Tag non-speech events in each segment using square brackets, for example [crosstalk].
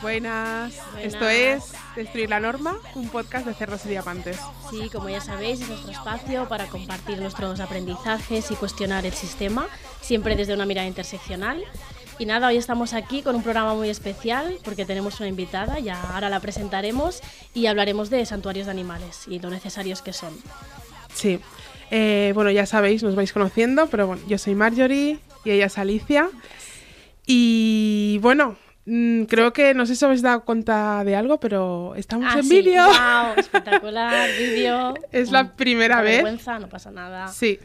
Buenas. esto es Destruir la Norma, un podcast de Cerros y Diamantes. Sí, como ya sabéis, es nuestro espacio para compartir nuestros aprendizajes y cuestionar el sistema, siempre desde una mirada interseccional. Y nada, hoy estamos aquí con un programa muy especial porque tenemos una invitada, ya ahora la presentaremos y hablaremos de santuarios de animales y lo necesarios que son. Sí, eh, bueno, ya sabéis, nos vais conociendo, pero bueno, yo soy Marjorie y ella es Alicia. Y bueno, mm, creo que no sé si habéis dado cuenta de algo, pero estamos Ah, en sí, vídeo. ¡Guau! [laughs] espectacular, vídeo. Es la primera vez. vergüenza, no pasa nada. Sí,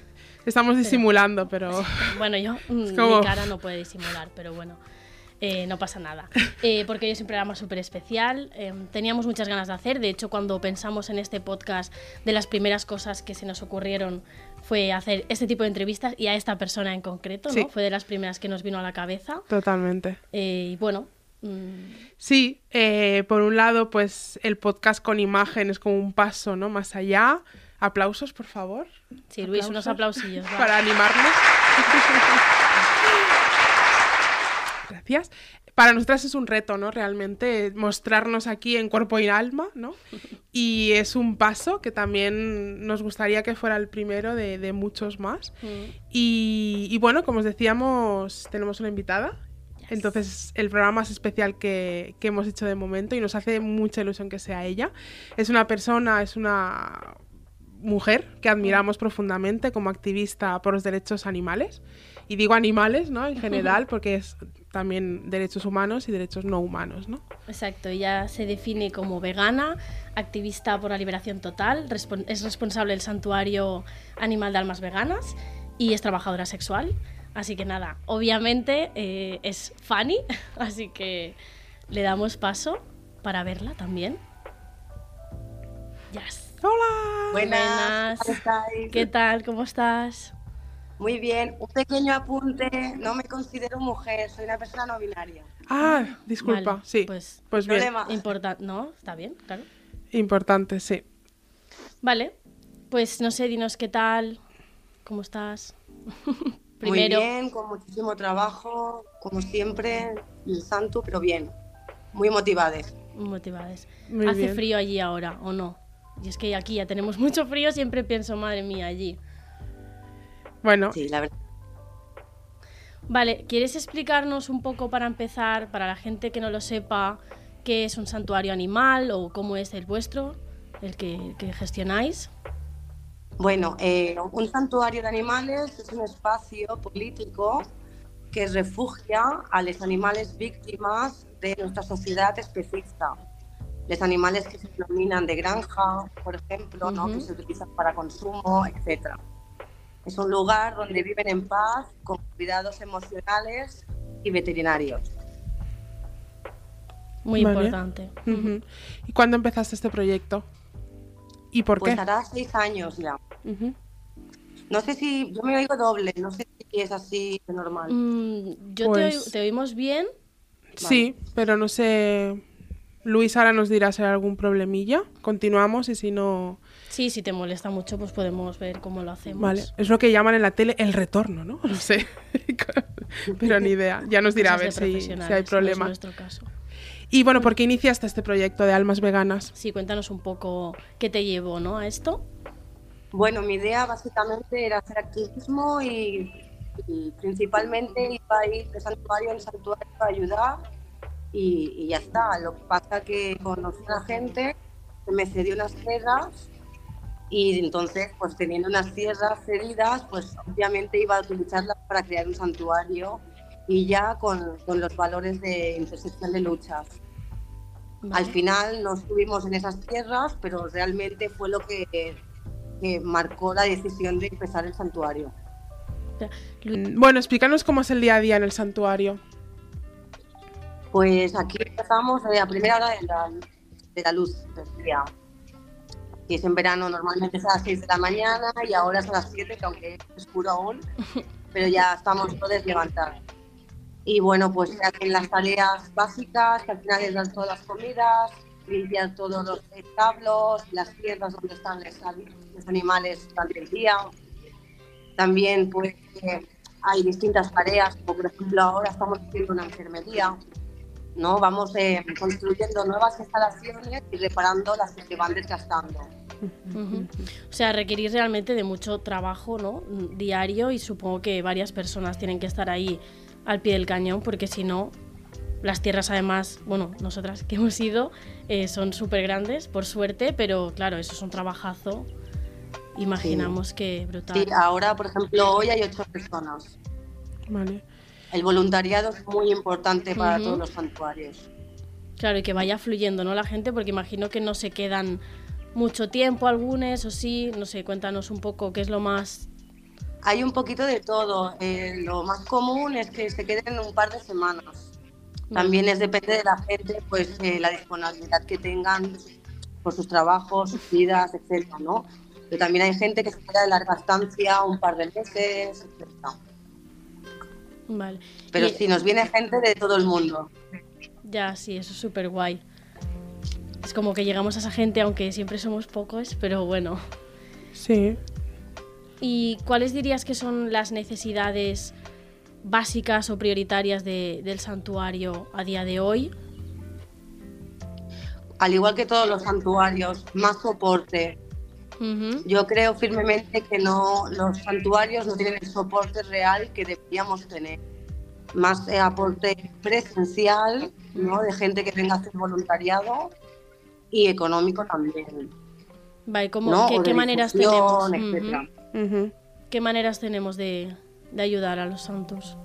estamos disimulando, pero [laughs] Bueno, yo, [laughs] mm, como- mi cara no puede disimular, pero bueno, eh, no pasa nada. Eh, porque es un programa súper especial. eh, teníamos muchas ganas de hacer. De hecho, cuando pensamos en este podcast, de las primeras cosas que se nos ocurrieron fue hacer este tipo de entrevistas y a esta persona en concreto, ¿no? Sí. Fue de las primeras que nos vino a la cabeza. totalmente. Eh, y bueno, mm, Sí, eh, por un lado, pues el podcast con imagen es como un paso, ¿no? Más allá. Aplausos, por favor. sí, Luis, unos aplausillos. [laughs] para animarnos. [laughs] Gracias. Para nosotras es un reto, ¿no? Realmente mostrarnos aquí en cuerpo y alma, ¿no? [laughs] Y es un paso que también nos gustaría que fuera el primero de, de muchos más. Mm, Y, y bueno, como os decíamos, tenemos una invitada. Yes. Entonces, el programa más especial que, que hemos hecho de momento y nos hace mucha ilusión que sea ella. Es una persona, es una mujer que admiramos profundamente como activista por los derechos animales. Y digo animales, ¿no? En general, [laughs] porque es también derechos humanos y derechos no humanos, ¿no? Exacto, ella se define como vegana, activista por la liberación total, respon- es responsable del santuario animal de almas veganas y es trabajadora sexual. Así que nada, obviamente eh, es Fanny, [laughs] así que le damos paso para verla también. Yes. ¡Hola! Buenas, ¿cómo estáis? ¿Qué tal? ¿Cómo estás? Muy bien, un pequeño apunte, no me considero mujer, soy una persona no binaria. Ah, disculpa, Vale, sí. Pues Pues bien, importante, ¿no? Está bien, claro. importante, sí. Vale, pues no sé, dinos qué tal, cómo estás. [laughs] Muy bien, con muchísimo trabajo, como siempre, el santo, pero bien, muy motivadas. Motivadas. Muy ¿Hace bien. frío allí ahora o no? Y es que aquí ya tenemos [laughs] mucho frío, siempre pienso, madre mía, allí. Bueno, Sí, la verdad. Vale, ¿quieres explicarnos un poco para empezar, para la gente que no lo sepa, qué es un santuario animal o cómo es el vuestro, el que, que gestionáis? Bueno, eh, un santuario de animales es un espacio político que refugia a los animales víctimas de nuestra sociedad especista. Los animales que se denominan de granja, por ejemplo, que se utilizan para consumo, etc. Es un lugar donde viven en paz, con cuidados emocionales y veterinarios. Muy Vale. importante. ¿y cuándo empezaste este proyecto? ¿Y por Pues qué? hará seis años ya. No sé si yo me oigo doble, no sé si es así de normal. Mm, yo Pues- te, te oímos bien. Sí, pero no sé. Luis ahora nos dirá si hay algún problemilla. Continuamos y si no. Sí, si te molesta mucho, pues podemos ver cómo lo hacemos. Vale, es lo que llaman en la tele el retorno, ¿no? [laughs] No sé. [laughs] pero ni idea. Ya nos dirá a ver si, si hay no es problema. nuestro caso. Y bueno, ¿por qué iniciaste este proyecto de almas veganas? Sí, cuéntanos un poco qué te llevó, ¿no? A esto. Bueno, mi idea básicamente era hacer activismo y, y principalmente iba a ir de santuario en santuario a ayudar y, y ya está. Lo que pasa que conocí a la gente que me cedió unas tierras y entonces, pues teniendo unas tierras cedidas, pues obviamente iba a utilizarlas para crear un santuario y ya con, con los valores de intersección de luchas. Vale. Al final no estuvimos en esas tierras, pero realmente fue lo que, que marcó la decisión de empezar el santuario. Mm, Bueno, explícanos cómo es el día a día en el santuario. Pues aquí empezamos eh, a primera hora de la, de la luz del día. Aquí es en verano, normalmente es a las 6 de la mañana y ahora es a las 7, que aunque es oscuro aún, [laughs] pero ya estamos todos levantados. Y bueno, pues se hacen las tareas básicas, que al final es dar todas las comidas, limpiar todos los establos, las tierras donde están los animales durante el día. También pues eh, hay distintas tareas, como por ejemplo ahora estamos haciendo una enfermería, ¿no? Vamos eh, construyendo nuevas instalaciones y reparando las que se van desgastando. O sea, requerir realmente de mucho trabajo ¿no? diario y supongo que varias personas tienen que estar ahí al pie del cañón porque si no, las tierras además, bueno, nosotras que hemos ido, eh, son súper grandes, por suerte, pero claro, eso es un trabajazo. Imaginamos que brutal. Sí, ahora, por ejemplo, hoy hay ocho personas. Vale. El voluntariado es muy importante para todos los santuarios. Claro, y que vaya fluyendo, ¿no? La gente, porque imagino que no se quedan mucho tiempo algunos, o sí, no sé, cuéntanos un poco qué es lo más... Hay un poquito de todo. Eh, lo más común es que se queden un par de semanas. También es depende de la gente, pues eh, la disponibilidad que tengan por sus trabajos, sus vidas, etcétera, ¿no? Pero también hay gente que se queda de larga estancia, un par de meses, etcétera. Vale. Pero si nos viene gente de todo el mundo. Ya, sí, eso es súper guay. Es como que llegamos a esa gente, aunque siempre somos pocos, pero bueno. Sí. ¿Y cuáles dirías que son las necesidades básicas o prioritarias del santuario a día de hoy? Al igual que todos los santuarios, más soporte. Yo creo firmemente que no, los santuarios no tienen el soporte real que deberíamos tener. Más aporte presencial, ¿no? de gente que venga a hacer voluntariado y económico también. Vale, ¿qué, maneras tenemos? ¿Qué maneras tenemos de, de ayudar a los santos?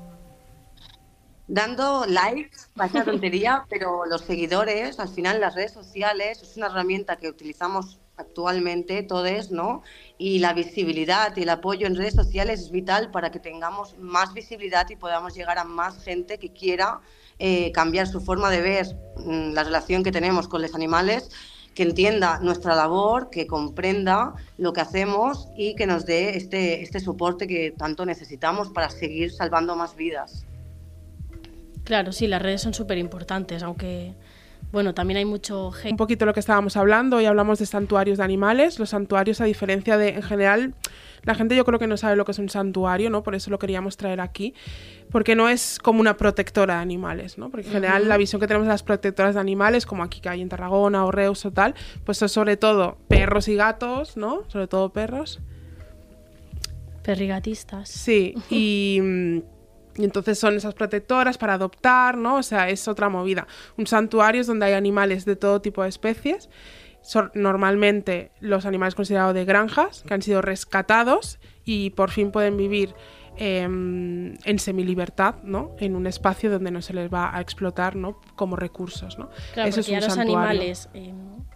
Dando likes, vaya [laughs] tontería, pero los seguidores, al final las redes sociales es una herramienta que utilizamos actualmente todos, ¿no? Y la visibilidad y el apoyo en redes sociales es vital para que tengamos más visibilidad y podamos llegar a más gente que quiera eh, cambiar su forma de ver mm, la relación que tenemos con los animales que entienda nuestra labor, que comprenda lo que hacemos y que nos dé este, este soporte que tanto necesitamos para seguir salvando más vidas. Claro, sí, las redes son súper importantes, aunque bueno, también hay mucho... Un poquito lo que estábamos hablando, y hablamos de santuarios de animales. Los santuarios, a diferencia de, en general, la gente yo creo que no sabe lo que es un santuario, ¿no? Por eso lo queríamos traer aquí, porque no es como una protectora de animales, ¿no? Porque en general la visión que tenemos de las protectoras de animales, como aquí que hay en Tarragona o Reus o tal, pues es sobre todo perros y gatos, ¿no? Sobre todo perros. Perrigatistas. Sí, y... [laughs] Y entonces son esas protectoras para adoptar, ¿no? O sea, es otra movida. Un santuario es donde hay animales de todo tipo de especies. Son normalmente los animales considerados de granjas, que han sido rescatados y por fin pueden vivir em, en semilibertad, ¿no? En un espacio donde no se les va a explotar, ¿no? Como recursos, ¿no? Claro, Eso es un los animales... Em,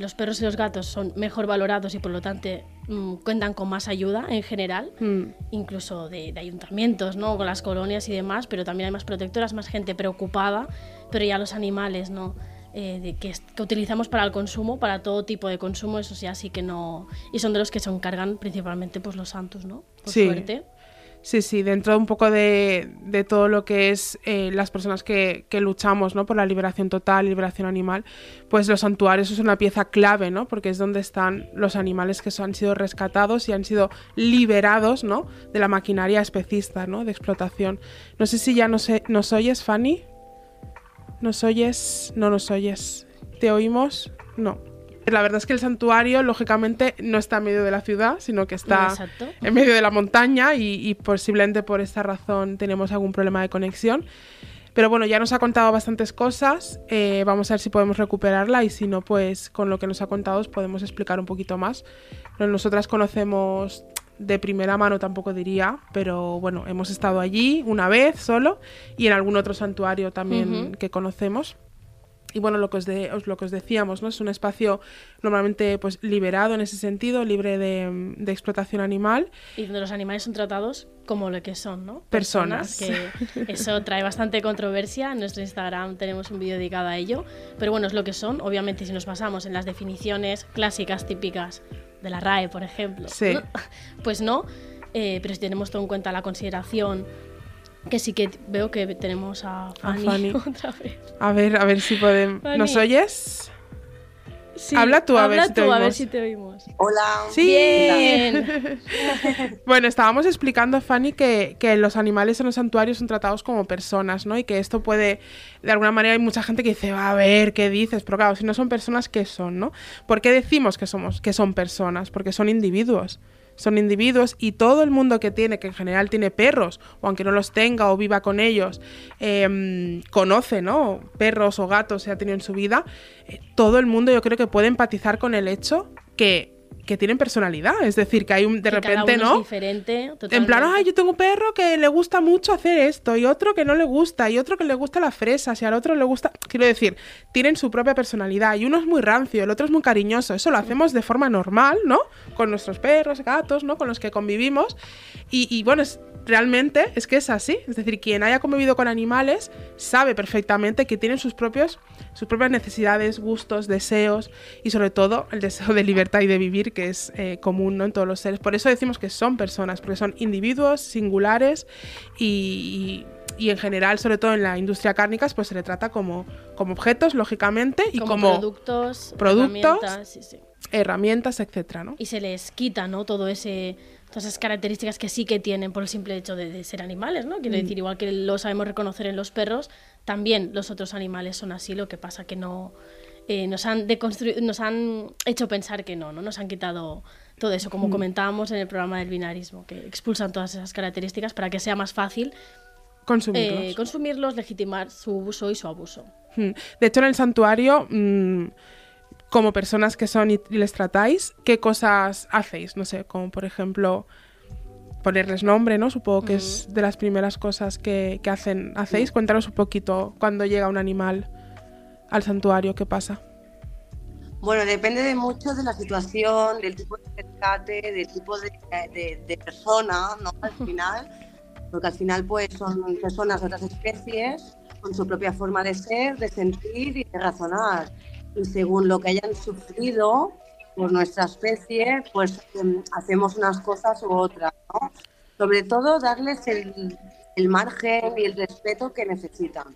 los perros y los gatos son mejor valorados y por lo tanto mm, cuentan con más ayuda en general, mm. incluso de, ayuntamientos, ¿no? con las colonias y demás, pero también hay más protectoras, más gente preocupada, pero ya los animales, ¿no? Eh, que, utilizamos para el consumo, para todo tipo de consumo, eso sí, así que no... Y son de los que se encargan principalmente pues, los santos, ¿no? Por sí. suerte. Sí, sí, dentro un poco de, todo lo que es eh, las personas que, luchamos ¿no? por la liberación total, liberación animal, pues los santuarios es una pieza clave, ¿no? Porque es donde están los animales que han sido rescatados y han sido liberados, ¿no? De la maquinaria especista, ¿no? De explotación. No sé si ya no sé, nos oyes, Fanny. ¿Nos oyes? No nos oyes. ¿Te oímos? No. La verdad es que el santuario, lógicamente, no está en medio de la ciudad, sino que está en medio de la montaña y, posiblemente por esta razón tenemos algún problema de conexión. Pero bueno, ya nos ha contado bastantes cosas. Eh, vamos a ver si podemos recuperarla y si no, pues con lo que nos ha contado os podemos explicar un poquito más. Nosotras conocemos de primera mano tampoco diría, pero bueno, hemos estado allí una vez solo y en algún otro santuario también que conocemos. Y bueno, lo que, os de, lo que os decíamos, ¿no? Es un espacio normalmente pues liberado en ese sentido, libre de, explotación animal. Y donde los animales son tratados como lo que son, ¿no? Personas. que eso trae bastante controversia. En nuestro Instagram tenemos un vídeo dedicado a ello. Pero bueno, es lo que son. Obviamente, si nos basamos en las definiciones clásicas, típicas de la RAE, por ejemplo, sí. [laughs] pues no. Eh, pero si tenemos todo en cuenta la consideración que sí que veo que tenemos a Fanny, [laughs] otra vez. A ver, a ver si podemos. ¿Nos oyes? habla tú, a, ver si, te a ver si te oímos. Hola. Sí. Bien. [laughs] bueno, estábamos explicando, Fanny, que, que, los animales en los santuarios son tratados como personas, ¿no? Y que esto puede, de alguna manera, hay mucha gente que dice, va a ver, ¿qué dices? Pero claro, si no son personas, ¿qué son, no? ¿Por qué decimos que somos, que son personas? Porque son individuos son individuos y todo el mundo que tiene, que en general tiene perros, o aunque no los tenga o viva con ellos, em, conoce, ¿no? Perros o gatos se ha tenido en su vida, eh, todo el mundo yo creo que puede empatizar con el hecho que que tienen personalidad. Es decir, que hay un, de repente, ¿no? diferente. En plan, ay, yo tengo un perro que le gusta mucho hacer esto, y otro que no le gusta, y otro que le gusta las fresas, y al otro le gusta. Quiero decir, tienen su propia personalidad. Y uno es muy rancio, el otro es muy cariñoso. Eso lo hacemos de forma normal, ¿no? Con nuestros perros, gatos, ¿no? Con los que convivimos. Y, y bueno, es, realmente es que es así. Es decir, quien haya convivido con animales sabe perfectamente que tienen sus, propios, sus propias necesidades, gustos, deseos y sobre todo el deseo de libertad y de vivir que es eh, común ¿no? en todos los seres. Por eso decimos que son personas, porque son individuos singulares y, y en general, sobre todo en la industria cárnica, pues se le trata como, como objetos, lógicamente, y como, productos, productos herramientas, etcétera, ¿no? Y se les quita, ¿no? Todo ese todas esas características que sí que tienen por el simple hecho de, ser animales, ¿no? Quiero mm. decir, igual que lo sabemos reconocer en los perros, también los otros animales son así, lo que pasa que no eh, nos han nos han hecho pensar que no, no nos han quitado todo eso, como mm. comentábamos en el programa del binarismo, que expulsan todas esas características para que sea más fácil consumirlos, eh, consumirlos legitimar su uso y su abuso. Mm. De hecho, en el santuario como personas que son y, les tratáis, ¿qué cosas hacéis? No sé, como por ejemplo ponerles nombre, ¿no? Supongo que es de las primeras cosas que, hacen, hacéis. Cuéntanos un poquito cuando llega un animal al santuario, ¿qué pasa? Bueno, depende de mucho de la situación, del tipo de rescate, del tipo de, de, persona, ¿no? Al final, porque al final pues son personas de otras especies con su propia forma de ser, de sentir y de razonar y según lo que hayan sufrido por nuestra especie, pues em, hacemos unas cosas u otras, ¿no? Sobre todo darles el, margen y el respeto que necesitan,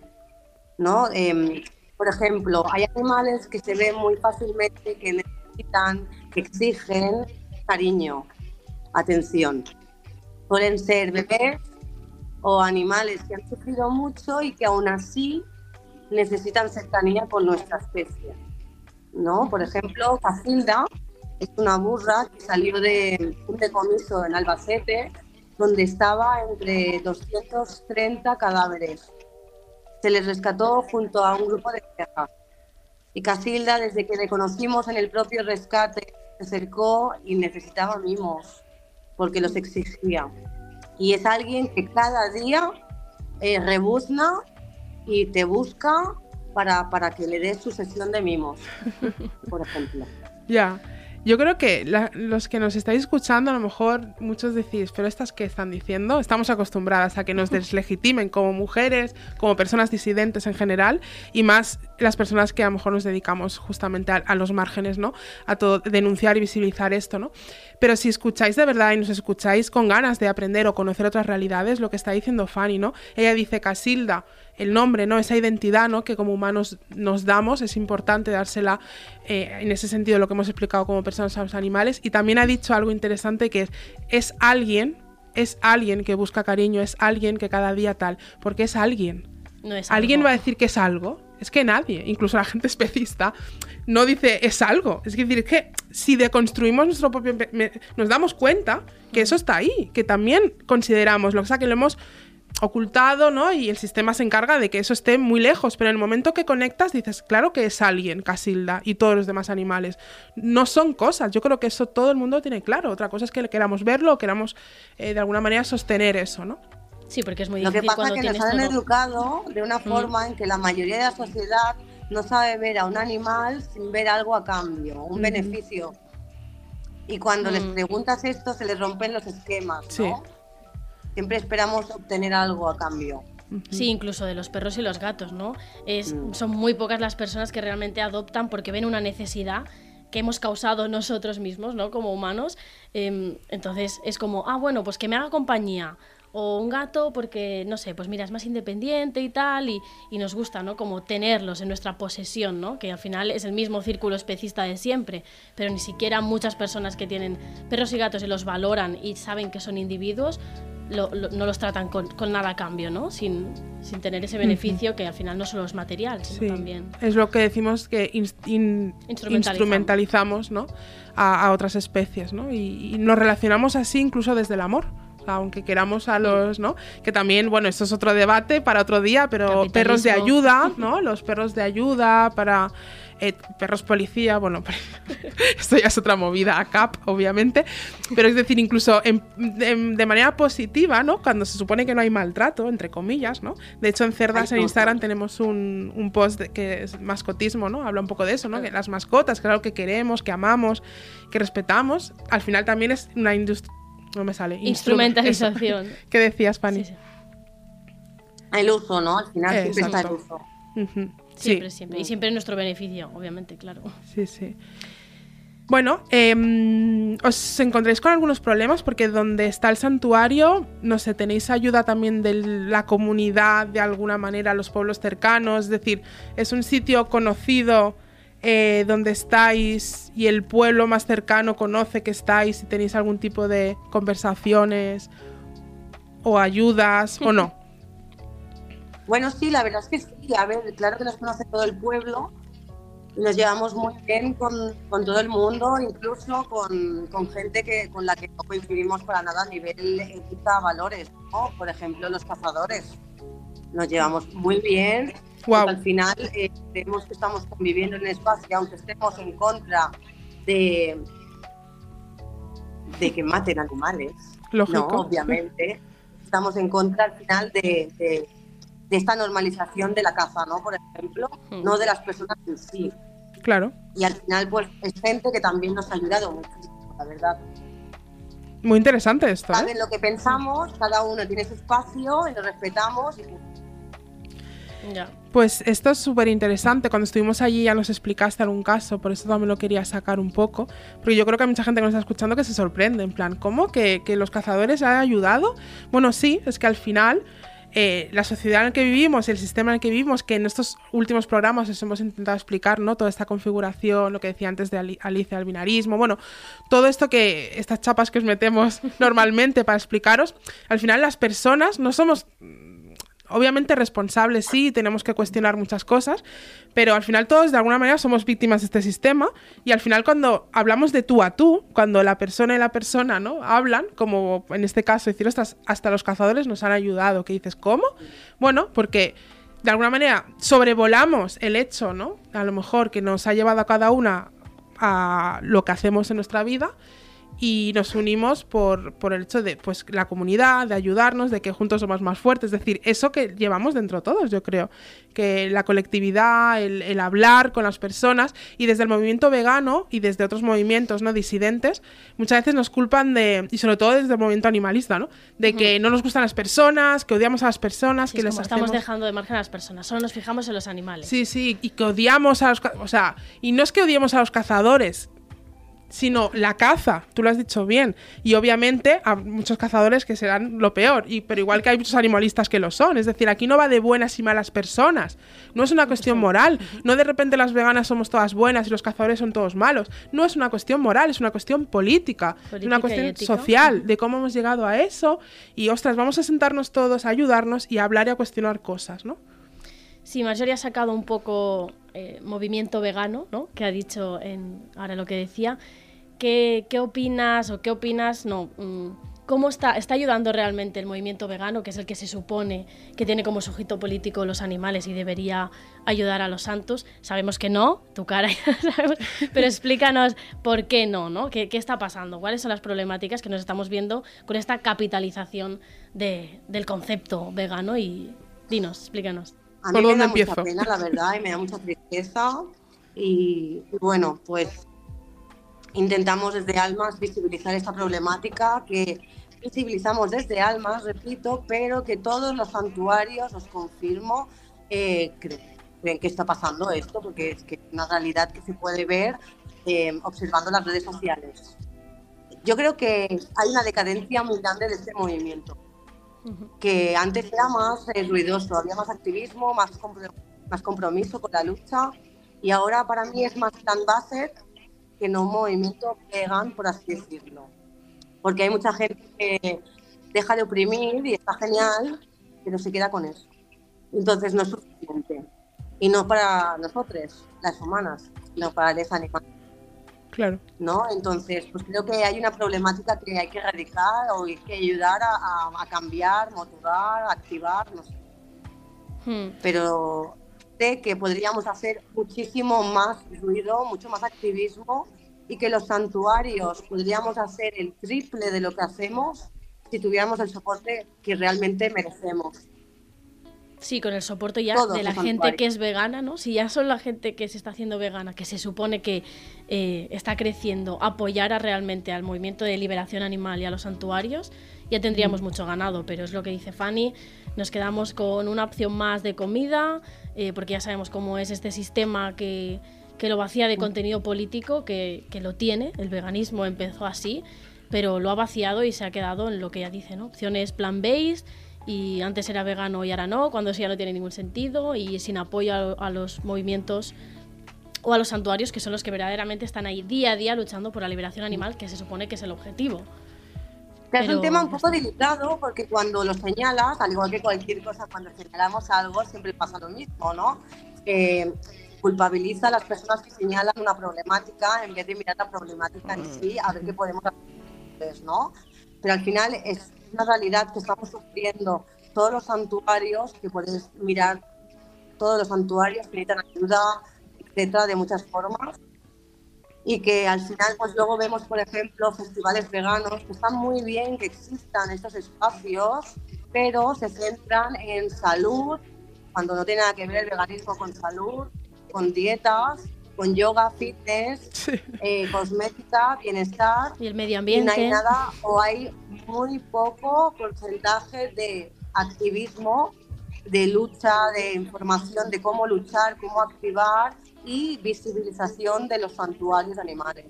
¿no? Em, por ejemplo, hay animales que se ven muy fácilmente que necesitan, que exigen cariño, atención. Pueden ser bebés o animales que han sufrido mucho y que aún así necesitan cercanía con nuestra especie. ¿No? Por ejemplo, Casilda es una burra que salió de un decomiso en Albacete donde estaba entre 230 cadáveres. Se les rescató junto a un grupo de tierra. Y Casilda, desde que le conocimos en el propio rescate, se acercó y necesitaba mimos, porque los exigía. Y es alguien que cada día eh, rebuzna y te busca para, para que le des su sesión de mimos, [laughs] por ejemplo. Ya. Yo creo que los que nos estáis escuchando, a lo mejor muchos decís, pero estas que están diciendo, estamos acostumbradas a que nos [laughs] deslegitimen como mujeres, como personas disidentes en general, y más las personas que a lo mejor nos dedicamos justamente a, los márgenes, ¿no? A todo, denunciar y visibilizar esto, ¿no? Pero si escucháis de verdad y nos escucháis con ganas de aprender o conocer otras realidades, lo que está diciendo Fanny, ¿no? Ella dice Casilda, el nombre, ¿no? Esa identidad, ¿no? Que como humanos nos damos, es importante dársela eh, en ese sentido, lo que hemos explicado como personas a los animales. Y también ha dicho algo interesante que es, es alguien, es alguien que busca cariño, es alguien que cada día tal, porque es alguien. No es ¿Alguien va a decir que es algo? Es que nadie, incluso la gente [laughs] especista, no dice es algo. Es decir, es que si deconstruimos nuestro propio... nos damos cuenta que eso está ahí, que también consideramos, lo que sea que lo hemos ocultado, ¿no? Y el sistema se encarga de que eso esté muy lejos, pero en el momento que conectas dices, claro que es alguien, Casilda, y todos los demás animales. No son cosas, yo creo que eso todo el mundo tiene claro. Otra cosa es que queramos verlo o queramos eh, de alguna manera sostener eso, ¿no? Sí, porque es muy difícil. Lo que pasa es que nos han educado de una mm. forma en que la mayoría de la sociedad no sabe ver a un animal sin ver algo a cambio, un beneficio. Y cuando les mm. preguntas esto, se les rompen los esquemas, ¿no? Siempre esperamos obtener algo a cambio. Sí, incluso de los perros y los gatos, ¿no? Es, mm. Son muy pocas las personas que realmente adoptan porque ven una necesidad que hemos causado nosotros mismos, ¿no? Como humanos. Em, entonces es como, ah, bueno, pues que me haga compañía o un gato porque, no sé, pues mira, es más independiente y tal, y, y, nos gusta, ¿no? Como tenerlos en nuestra posesión, ¿no? Que al final es el mismo círculo especista de siempre, pero ni siquiera muchas personas que tienen perros y gatos y los valoran y saben que son individuos, no los tratan con, nada a cambio, ¿no? Sin, sin tener ese beneficio que al final no solo es material, sino también... Es lo que decimos que instrumentalizamos, ¿no? a, otras especies, ¿no? y nos relacionamos así incluso desde el amor aunque queramos a los, ¿no? Que también, bueno, esto es otro debate para otro día, pero perros de ayuda, [laughs] ¿no? Los perros de ayuda para eh, perros policía, bueno, [laughs] esto ya es otra movida a CAP, obviamente, pero es decir, incluso de manera positiva, ¿no? Cuando se supone que no hay maltrato, entre comillas, ¿no? De hecho, en Cerdas, en Instagram, tenemos un, un post que es mascotismo, ¿no? Habla un poco de eso, ¿no? Que las mascotas, que es algo que queremos, que amamos, que respetamos, al final también es una industria no me sale. Instrumentalización. ¿Qué decías, Pani? El uso, ¿no? Al final siempre está el uso. Siempre, siempre. Y siempre en nuestro beneficio, obviamente, claro. Sí, sí. Bueno, em, os encontréis con algunos problemas porque donde está el santuario, no sé, tenéis ayuda también de la comunidad, de alguna manera, los pueblos cercanos, es decir, es un sitio conocido eh, donde estáis y el pueblo más cercano conoce que estáis y tenéis algún tipo de conversaciones o ayudas o no. [laughs] Bueno, sí, la verdad es que sí. A ver, claro que nos conoce todo el pueblo nos llevamos muy bien con, con todo el mundo, incluso con, con, gente que, con la que no coincidimos para nada a nivel ética, valores. Por ejemplo, los cazadores. Nos llevamos muy bien al final eh, creemos que estamos conviviendo en un espacio, aunque estemos en contra de, de que maten animales, Lógico. obviamente, estamos en contra al final de, de, esta normalización de la caza, ¿no? Por ejemplo, hmm. no de las personas en sí. Claro. Y al final, pues, es gente que también nos ha ayudado muchísimo, la verdad. Muy interesante esto. ¿eh? Saben lo que pensamos, cada uno tiene su espacio y lo respetamos y pues esto es súper interesante. Cuando estuvimos allí ya nos explicaste algún caso, por eso también lo quería sacar un poco. Porque yo creo que hay mucha gente que nos está escuchando que se sorprende, en plan, ¿cómo? ¿Que, los cazadores han ayudado? Bueno, sí, es que al final eh, la sociedad en la que vivimos, el sistema en el que vivimos, que en estos últimos programas os hemos intentado explicar, ¿no? Toda esta configuración, lo que decía antes de Alicia, el binarismo, bueno, todo esto que, estas chapas que os metemos [laughs] normalmente para explicaros, al final las personas no somos obviamente responsables sí, tenemos que cuestionar muchas cosas, pero al final todos de alguna manera somos víctimas de este sistema y al final cuando hablamos de tú a tú, cuando la persona y la persona ¿no? hablan, como en este caso decir, hasta, los cazadores nos han ayudado, que dices, ¿cómo? Bueno, porque de alguna manera sobrevolamos el hecho, ¿no? A lo mejor que nos ha llevado a cada una a lo que hacemos en nuestra vida y nos unimos por, por, el hecho de pues la comunidad, de ayudarnos, de que juntos somos más fuertes, es decir, eso que llevamos dentro todos, yo creo, que la colectividad, el, hablar con las personas y desde el movimiento vegano y desde otros movimientos no disidentes, muchas veces nos culpan de, y sobre todo desde el movimiento animalista, ¿no? De que no nos gustan las personas, que odiamos a las personas, que les estamos dejando de margen a las personas, solo nos fijamos en los animales. Sí, sí, y que odiamos a los, o sea, y no es que odiemos a los cazadores, sino la caza, tú lo has dicho bien. Y obviamente hay muchos cazadores que serán lo peor, y, pero igual que hay muchos animalistas que lo son. Es decir, aquí no va de buenas y malas personas. No es una cuestión moral. No de repente las veganas somos todas buenas y los cazadores son todos malos. No es una cuestión moral, es una cuestión política, es una cuestión social, de cómo hemos llegado a eso. Y ostras, vamos a sentarnos todos a ayudarnos y a hablar y a cuestionar cosas, ¿no? Sí, Marjorie ha sacado un poco eh, movimiento vegano, ¿no? Que ha dicho en ahora lo que decía. ¿Qué, qué opinas o qué opinas? No. Mm, ¿Cómo está, está ayudando realmente el movimiento vegano, que es el que se supone que tiene como sujeto político los animales y debería ayudar a los santos? Sabemos que no, tu cara, [laughs] pero explícanos por qué no, ¿no? ¿Qué, ¿Qué, está pasando? ¿Cuáles son las problemáticas que nos estamos viendo con esta capitalización de, del concepto vegano? Y dinos, explícanos. A mí me da mucha pena, la verdad, y me da mucha tristeza. Y, bueno, pues intentamos desde Almas visibilizar esta problemática que visibilizamos desde Almas, repito, pero que todos los santuarios, os confirmo, eh, creen que está pasando esto, porque es que una realidad que se puede ver eh, observando las redes sociales. Yo creo que hay una decadencia muy grande de este movimiento que antes era más eh, ruidoso, había más activismo, más, más compromiso con la lucha y ahora para mí es más tan-based que no movimiento vegan, por así decirlo. Porque hay mucha gente que deja de oprimir y está genial, pero se queda con eso. Entonces no es suficiente. Y no para nosotros, las humanas, sino para los animales. Claro. ¿No? Entonces, pues creo que hay una problemática que hay que erradicar o hay que ayudar a, a cambiar, motivar, activar, no sé. Hmm. Pero sé que podríamos hacer muchísimo más ruido, mucho más activismo y que los santuarios podríamos hacer el triple de lo que hacemos si tuviéramos el soporte que realmente merecemos. Sí, con el soporte ya de la gente que es vegana, ¿no? Si ya son la gente que se está haciendo vegana, que se supone que eh, está creciendo, apoyara realmente al movimiento de liberación animal y a los santuarios, ya tendríamos mm. mucho ganado. Pero es lo que dice Fanny, nos quedamos con una opción más de comida, eh, porque ya sabemos cómo es este sistema que, que lo vacía de mm. contenido político, que, que, lo tiene, el veganismo empezó así, pero lo ha vaciado y se ha quedado en lo que ya dice, ¿no? Opciones plant-based y antes era vegano y ahora no, cuando eso ya no tiene ningún sentido y sin apoyo a, los movimientos o a los santuarios que son los que verdaderamente están ahí día a día luchando por la liberación animal, que se supone que es el objetivo. es un tema un poco delicado porque cuando lo señalas, al igual que cualquier cosa, cuando señalamos algo siempre pasa lo mismo, ¿no? culpabiliza a las personas que señalan una problemática en vez de mirar la problemática en sí, a ver qué podemos hacer, ¿no? Pero al final es una realidad que estamos sufriendo todos los santuarios, que puedes mirar todos los santuarios que necesitan ayuda, etcétera, de muchas formas. Y que al final, pues luego vemos, por ejemplo, festivales veganos, que están muy bien que existan estos espacios, pero se centran en salud, cuando no tiene nada que ver el veganismo con salud, con dietas, con yoga, fitness, [laughs] eh, cosmética, bienestar. Y el medio ambiente. Y no hay nada o hay muy poco porcentaje de activismo, de lucha, de información de cómo luchar, cómo activar y visibilización de los santuarios animales.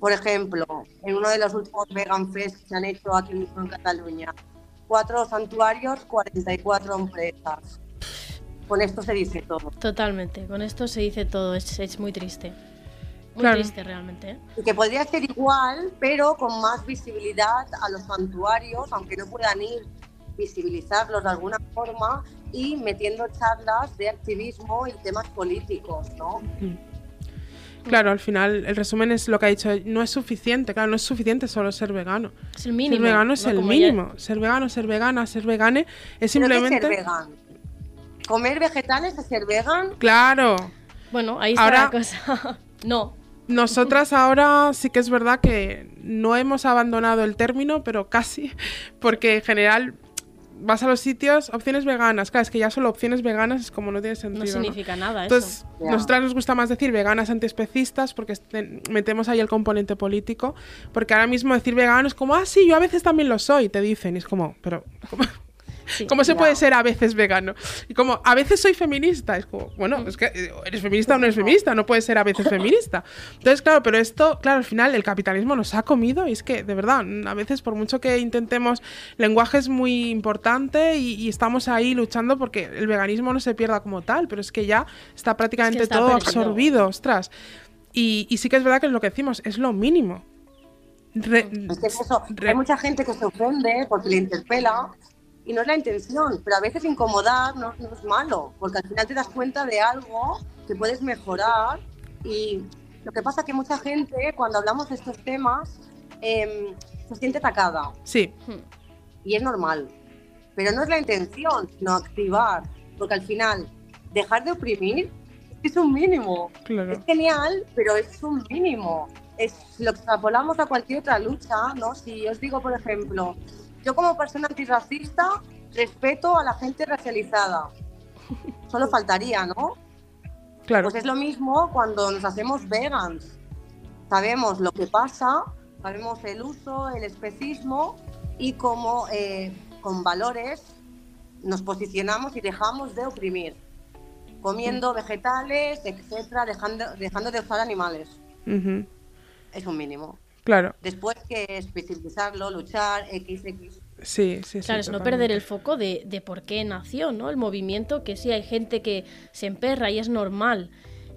Por ejemplo, en uno de los últimos Vegan Fest que se han hecho aquí mismo en Cataluña, cuatro santuarios, 44 empresas. Con esto se dice todo. Totalmente, con esto se dice todo, es, es muy triste. Muy triste realmente. ¿eh? Y que podría ser igual, pero con más visibilidad a los santuarios, aunque no puedan ir, visibilizarlos de alguna forma y metiendo charlas de activismo y temas políticos, ¿no? Mm. Claro, al final el resumen es lo que ha dicho, no es suficiente, claro, no es suficiente solo ser vegano. Es el mínimo. Ser vegano es el mínimo. Ser vegano, ser vegana, ser vegane es simplemente... ser? ¿Comer vegetales es ser vegan? Claro. Bueno, ahí está la cosa. [laughs] no. Nosotras [laughs] ahora sí que es verdad que no hemos abandonado el término, pero casi, porque en general vas a los sitios, opciones veganas. Claro, es que ya solo opciones veganas es como no tiene sentido. No significa nada Entonces, nosotras nos gusta más decir veganas antiespecistas porque metemos ahí el componente político. Porque ahora mismo decir vegano es como, ah, sí, yo a veces también lo soy, te dicen. Y es como, pero. ¿Cómo se puede ser a veces vegano? Y como, a veces soy feminista. Es como, bueno, es que eh, eres feminista o no eres feminista, no puedes ser a veces feminista. Entonces, claro, pero esto, claro, al final el capitalismo nos ha comido y es que, de verdad, a veces por mucho que intentemos, lenguaje es muy importante y, estamos ahí luchando porque el veganismo no se pierda como tal, pero es que ya está prácticamente todo absorbido, ostras. Y, sí que es verdad que es lo que decimos, es lo mínimo. es que eso, hay mucha gente que se ofende porque le interpela y no es la intención, pero a veces incomodar no, es malo, porque al final te das cuenta de algo que puedes mejorar y lo que pasa es que mucha gente cuando hablamos de estos temas em, se siente atacada. Sí. Y es normal, pero no es la intención, sino activar, porque al final dejar de oprimir es un mínimo. Es genial, pero es un mínimo. Es, lo extrapolamos a cualquier otra lucha, ¿no? Si os digo, por ejemplo, yo como persona antirracista respeto a la gente racializada. Solo faltaría, ¿no? Claro. Pues es lo mismo cuando nos hacemos vegans. Sabemos lo que pasa, sabemos el uso, el especismo y cómo eh, con valores nos posicionamos y dejamos de oprimir. Comiendo vegetales, etcétera, dejando, dejando de usar animales. Es un mínimo. Claro. Después que especializarlo, luchar, XX. Sí, sí, sí. Claro, es no perder el foco de, de por qué nació, ¿no? El movimiento, que sí, hay gente que se emperra y es normal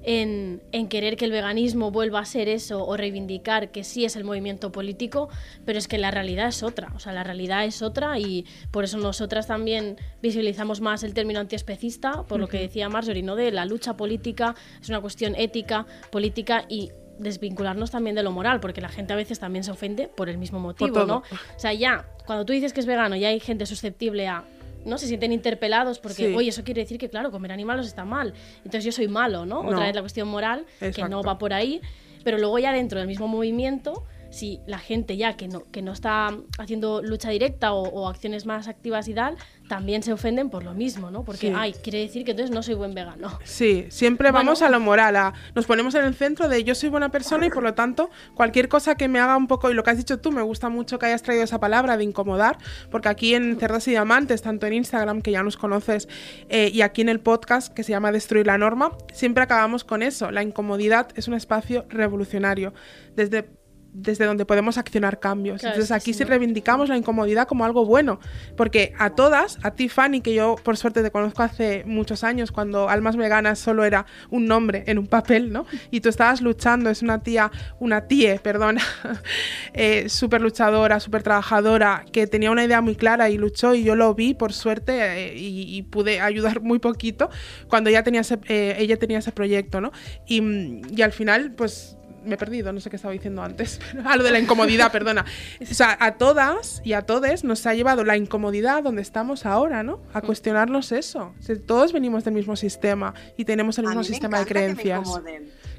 en, en querer que el veganismo vuelva a ser eso o reivindicar que sí es el movimiento político, pero es que la realidad es otra, o sea, la realidad es otra y por eso nosotras también visibilizamos más el término antiespecista, por lo que decía Marjorie, ¿no? De la lucha política, es una cuestión ética, política y desvincularnos también de lo moral, porque la gente a veces también se ofende por el mismo motivo. ¿no? O sea, ya, cuando tú dices que es vegano, ya hay gente susceptible a. ¿no? Se sienten interpelados porque, Sí. oye, eso quiere decir que, claro, comer animales está mal. Entonces yo soy malo, ¿no? No. Otra vez la cuestión moral, que no va por ahí. Pero luego ya dentro del mismo movimiento, si la gente ya que no, que no está haciendo lucha directa o, o acciones más activas y tal, también se ofenden por lo mismo, ¿no? Porque, Sí. ay, quiere decir que entonces no soy buen vegano. Sí, siempre Bueno. vamos a lo moral, a- nos ponemos en el centro de yo soy buena persona y por lo tanto cualquier cosa que me haga un poco, y lo que has dicho tú, me gusta mucho que hayas traído esa palabra de incomodar, porque aquí en Cerdas y Diamantes, tanto en Instagram, que ya nos conoces, eh, y aquí en el podcast que se llama Destruir la Norma, siempre acabamos con eso, la incomodidad es un espacio revolucionario, desde desde donde podemos accionar cambios. Claro, Entonces aquí sí reivindicamos la incomodidad como algo bueno, porque a todas, a ti Fanny, que yo por suerte te conozco hace muchos años, cuando Almas Veganas solo era un nombre en un papel, ¿no? Y tú estabas luchando, es una tía, una tía, perdona, [laughs] eh, súper luchadora, súper trabajadora, que tenía una idea muy clara y luchó y yo lo vi por suerte eh, y, y pude ayudar muy poquito cuando ya tenía ese, eh, ella tenía ese proyecto, ¿no? Y, y al final, pues me he perdido, no sé qué estaba diciendo antes. [laughs] a lo de la incomodidad, perdona. O sea, a todas y a todos nos ha llevado la incomodidad donde estamos ahora, ¿no? A cuestionarnos eso. O sea, todos venimos del mismo sistema y tenemos el A mismo mí me sistema de encanta que me creencias.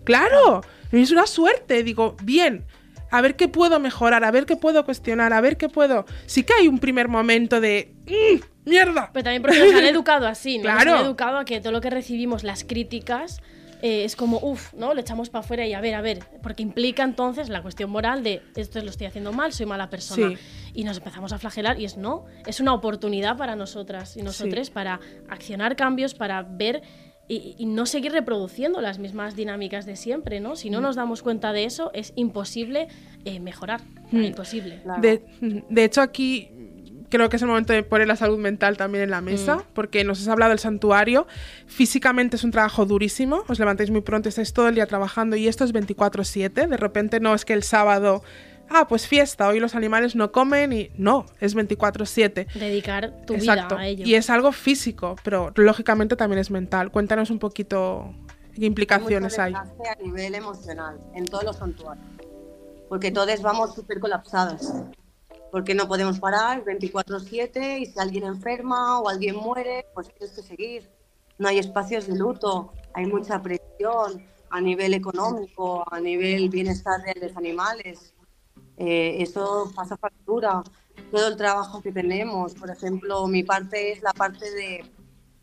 Claro, es una suerte. Digo, bien, a ver qué puedo mejorar, a ver qué puedo cuestionar, a ver qué puedo. Sí que hay un primer momento de. "Mm, ¡Mierda! Pero también porque nos han [laughs] educado así, ¿no? Claro. Nos han educado a que todo lo que recibimos, las críticas, eh, es como, uff, ¿no? Lo echamos para afuera y a ver, a ver. Porque implica entonces la cuestión moral de esto lo estoy haciendo mal, soy mala persona. Sí. Y nos empezamos a flagelar y es no, es una oportunidad para nosotras y nosotros para accionar cambios, para ver. Y, y no seguir reproduciendo las mismas dinámicas de siempre, ¿no? Mm. Si no nos damos cuenta de eso, es imposible eh, mejorar. Mm. Imposible. Claro. De, de hecho, aquí creo que es el momento de poner la salud mental también en la mesa, porque nos has hablado del santuario. Físicamente es un trabajo durísimo, os levantáis muy pronto, estáis todo el día trabajando y esto es 24/7. De repente no es que el sábado, ah, pues fiesta, hoy los animales no comen y no, es 24/7. Dedicar tu Exacto. vida a ello. Y es algo físico, pero lógicamente también es mental. Cuéntanos un poquito qué implicaciones hay. a nivel emocional en todos los santuarios. Porque todos vamos súper colapsadas. Porque no podemos parar 24-7 y si alguien enferma o alguien muere, pues tienes que seguir. No hay espacios de luto, hay mucha presión a nivel económico, a nivel bienestar de los animales. Eh, eso pasa factura. Todo el trabajo que tenemos, por ejemplo, mi parte es la parte de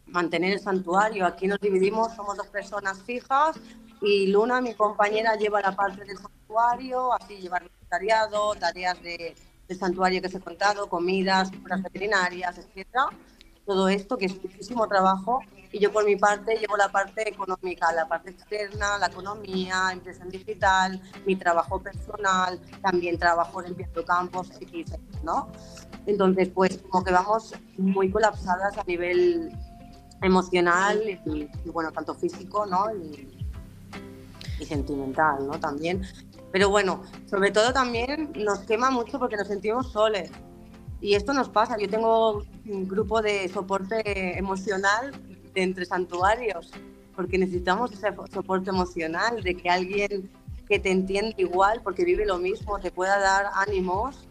mantener el santuario. Aquí nos dividimos, somos dos personas fijas y Luna, mi compañera, lleva la parte del santuario, así llevar el secretariado, tareas de, del santuario que os he contado, comidas, compras veterinarias, etcétera. Todo esto que es muchísimo trabajo y yo por mi parte llevo la parte económica, la parte externa, la economía, impresión digital, mi trabajo personal, también trabajo limpiando campos, X, ¿no? Entonces, pues como que vamos muy colapsadas a nivel emocional y, y, bueno, tanto físico, ¿no? Y, y sentimental, ¿no? También. Pero bueno, sobre todo también nos quema mucho porque nos sentimos soles. Y esto nos pasa. Yo tengo un grupo de soporte emocional de entre santuarios, porque necesitamos ese soporte emocional, de que alguien que te entienda igual, porque vive lo mismo, te pueda dar ánimos.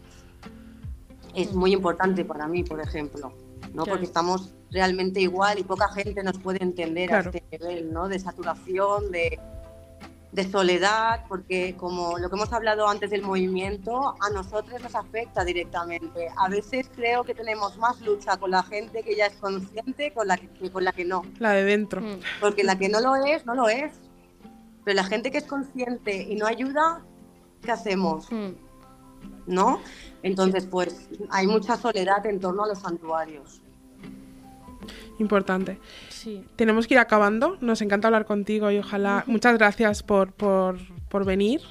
Es muy importante para mí, por ejemplo, ¿no? Claro. Porque estamos realmente igual y poca gente nos puede entender Claro. a este nivel, ¿no? De saturación, de, de soledad, porque como lo que hemos hablado antes del movimiento, a nosotros nos afecta directamente. A veces creo que tenemos más lucha con la gente que ya es consciente con la que, que con la que no. La de dentro. Mm. Porque la que no lo es, no lo es. Pero la gente que es consciente y no ayuda, ¿qué hacemos? Mm. ¿No? Entonces, pues hay mucha soledad en torno a los santuarios. Importante. Sí. Tenemos que ir acabando. Nos encanta hablar contigo y ojalá. Muchas gracias por, por, por venir.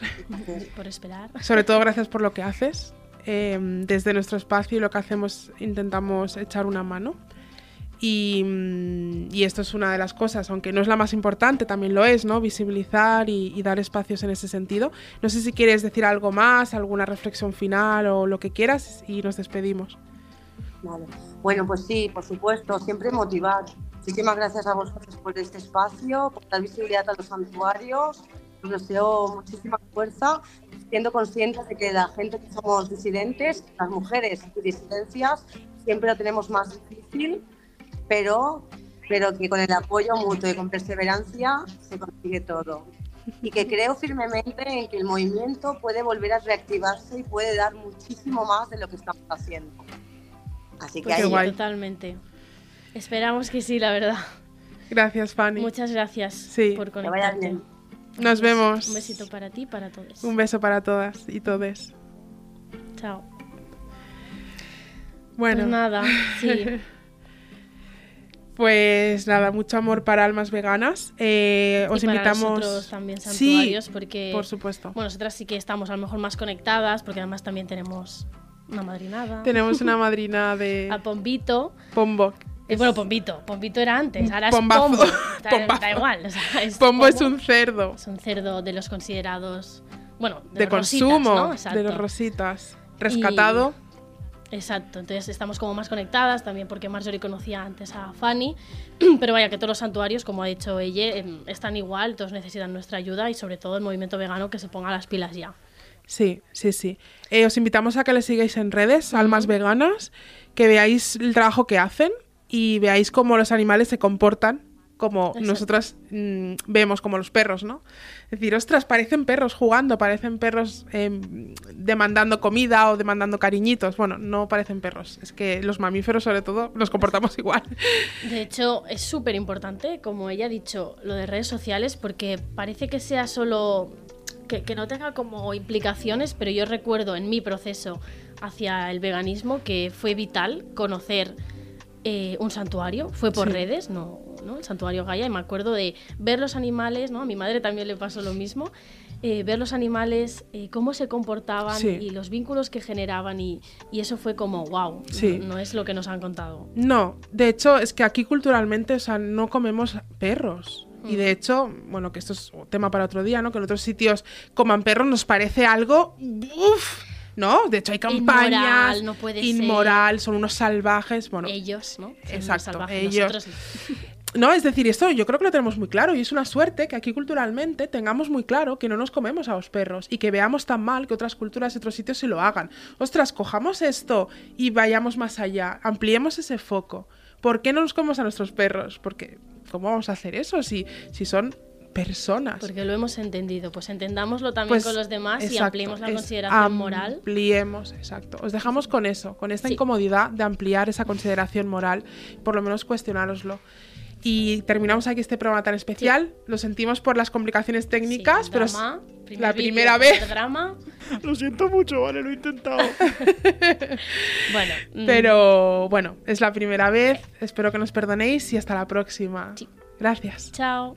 Por esperar. [laughs] Sobre todo, gracias por lo que haces. em, desde nuestro espacio y lo que hacemos intentamos echar una mano. Y, mm, y, esto es una de las cosas, aunque no es la más importante, también lo es, ¿no? Visibilizar y, y, dar espacios en ese sentido. No sé si quieres decir algo más, alguna reflexión final o lo que quieras y nos despedimos. Vale. Bueno, pues sí, por supuesto, siempre motivar. Muchísimas gracias a vosotros por este espacio, por dar visibilidad a los santuarios. Os deseo muchísima fuerza, siendo conscientes de que la gente que somos disidentes, las mujeres y disidencias, siempre lo tenemos más difícil pero, pero que con el apoyo mutuo y con perseverancia se consigue todo. Y que creo firmemente en que el movimiento puede volver a reactivarse y puede dar muchísimo más de lo que estamos haciendo. Así que pues ahí... Totalmente. Esperamos que sí, la verdad. Gracias, Fanny. Muchas gracias sí. por conectarte. Nos vemos. Un besito para ti y para todos. Un beso para todas y todes. Chao. Bueno. Pues nada, sí. [laughs] Pues nada, mucho amor para almas veganas. Eh, os y para invitamos. Nosotros también santuarios, sí, porque. Por supuesto. Bueno, nosotras sí que estamos a lo mejor más conectadas, porque además también tenemos una madrinada. Tenemos una madrina de. [laughs] A Pombito. Pombo. Eh, bueno, Pombito. Pombito era antes, ahora es Pombazo. Pombo. [laughs] Da, Pombazo. da igual. O sea, es Pombo es un cerdo. Es un cerdo de los considerados. Bueno, de, De los rositas, consumo. ¿no? de los rositas. Rescatado. Exacto, entonces estamos como más conectadas también porque Marjorie conocía antes a Fanny, [clears throat] pero vaya que todos los santuarios, como ha dicho ella, em, están igual, todos necesitan nuestra ayuda y sobre todo el movimiento vegano que se ponga las pilas ya. Sí, sí, sí. Eh, os invitamos a que les sigáis en redes, Almas Veganas, que veáis el trabajo que hacen y veáis cómo los animales se comportan como Exacto. nosotras mm, vemos como los perros, ¿no? Es decir, ostras, parecen perros jugando, parecen perros eh, demandando comida o demandando cariñitos. Bueno, no parecen perros, es que los mamíferos sobre todo nos comportamos igual. De hecho, es súper importante, como ella ha dicho, lo de redes sociales, porque parece que sea solo que, que, no tenga como implicaciones, pero yo recuerdo en mi proceso hacia el veganismo que fue vital conocer eh, un santuario, fue por Sí. redes, no, no, el santuario Gaia, y me acuerdo de ver los animales, ¿no? A mi madre también le pasó lo mismo, eh, ver los animales, eh, cómo se comportaban Sí. y los vínculos que generaban, y, y eso fue como, wow, Sí. no, no es lo que nos han contado. No, de hecho, es que aquí culturalmente, o sea, no comemos perros. Y de hecho, bueno, que esto es tema para otro día, ¿no? Que en otros sitios coman perros nos parece algo. ¡Uf! ¿No? De hecho, hay campañas. Inmoral, no puede ser. inmoral, son unos salvajes. Bueno, ellos, ¿no? Son exacto, salvajes, ellos. nosotros no. [laughs] no, es decir, esto yo creo que lo tenemos muy claro y es una suerte que aquí culturalmente tengamos muy claro que no nos comemos a los perros y que veamos tan mal que otras culturas y otros sitios sí lo hagan. Ostras, cojamos esto y vayamos más allá, ampliemos ese foco. ¿Por qué no nos comemos a nuestros perros? Porque, ¿cómo vamos a hacer eso si, si son personas? Porque lo hemos entendido, pues entendámoslo también Pues, con los demás y ampliemos la consideración moral. Ampliemos, exacto. Os dejamos con eso, con esta Sí. incomodidad de ampliar esa consideración moral, por lo menos cuestionároslo. Y terminamos aquí este programa tan especial. Lo sentimos por las complicaciones técnicas, Sí, pero drama, primer la primera primer vez. drama. [laughs] Lo siento mucho, vale, lo he intentado. [laughs] Bueno, mm, pero bueno, es la primera vez. Espero que nos perdonéis y hasta la próxima. Sí. Gracias. chao.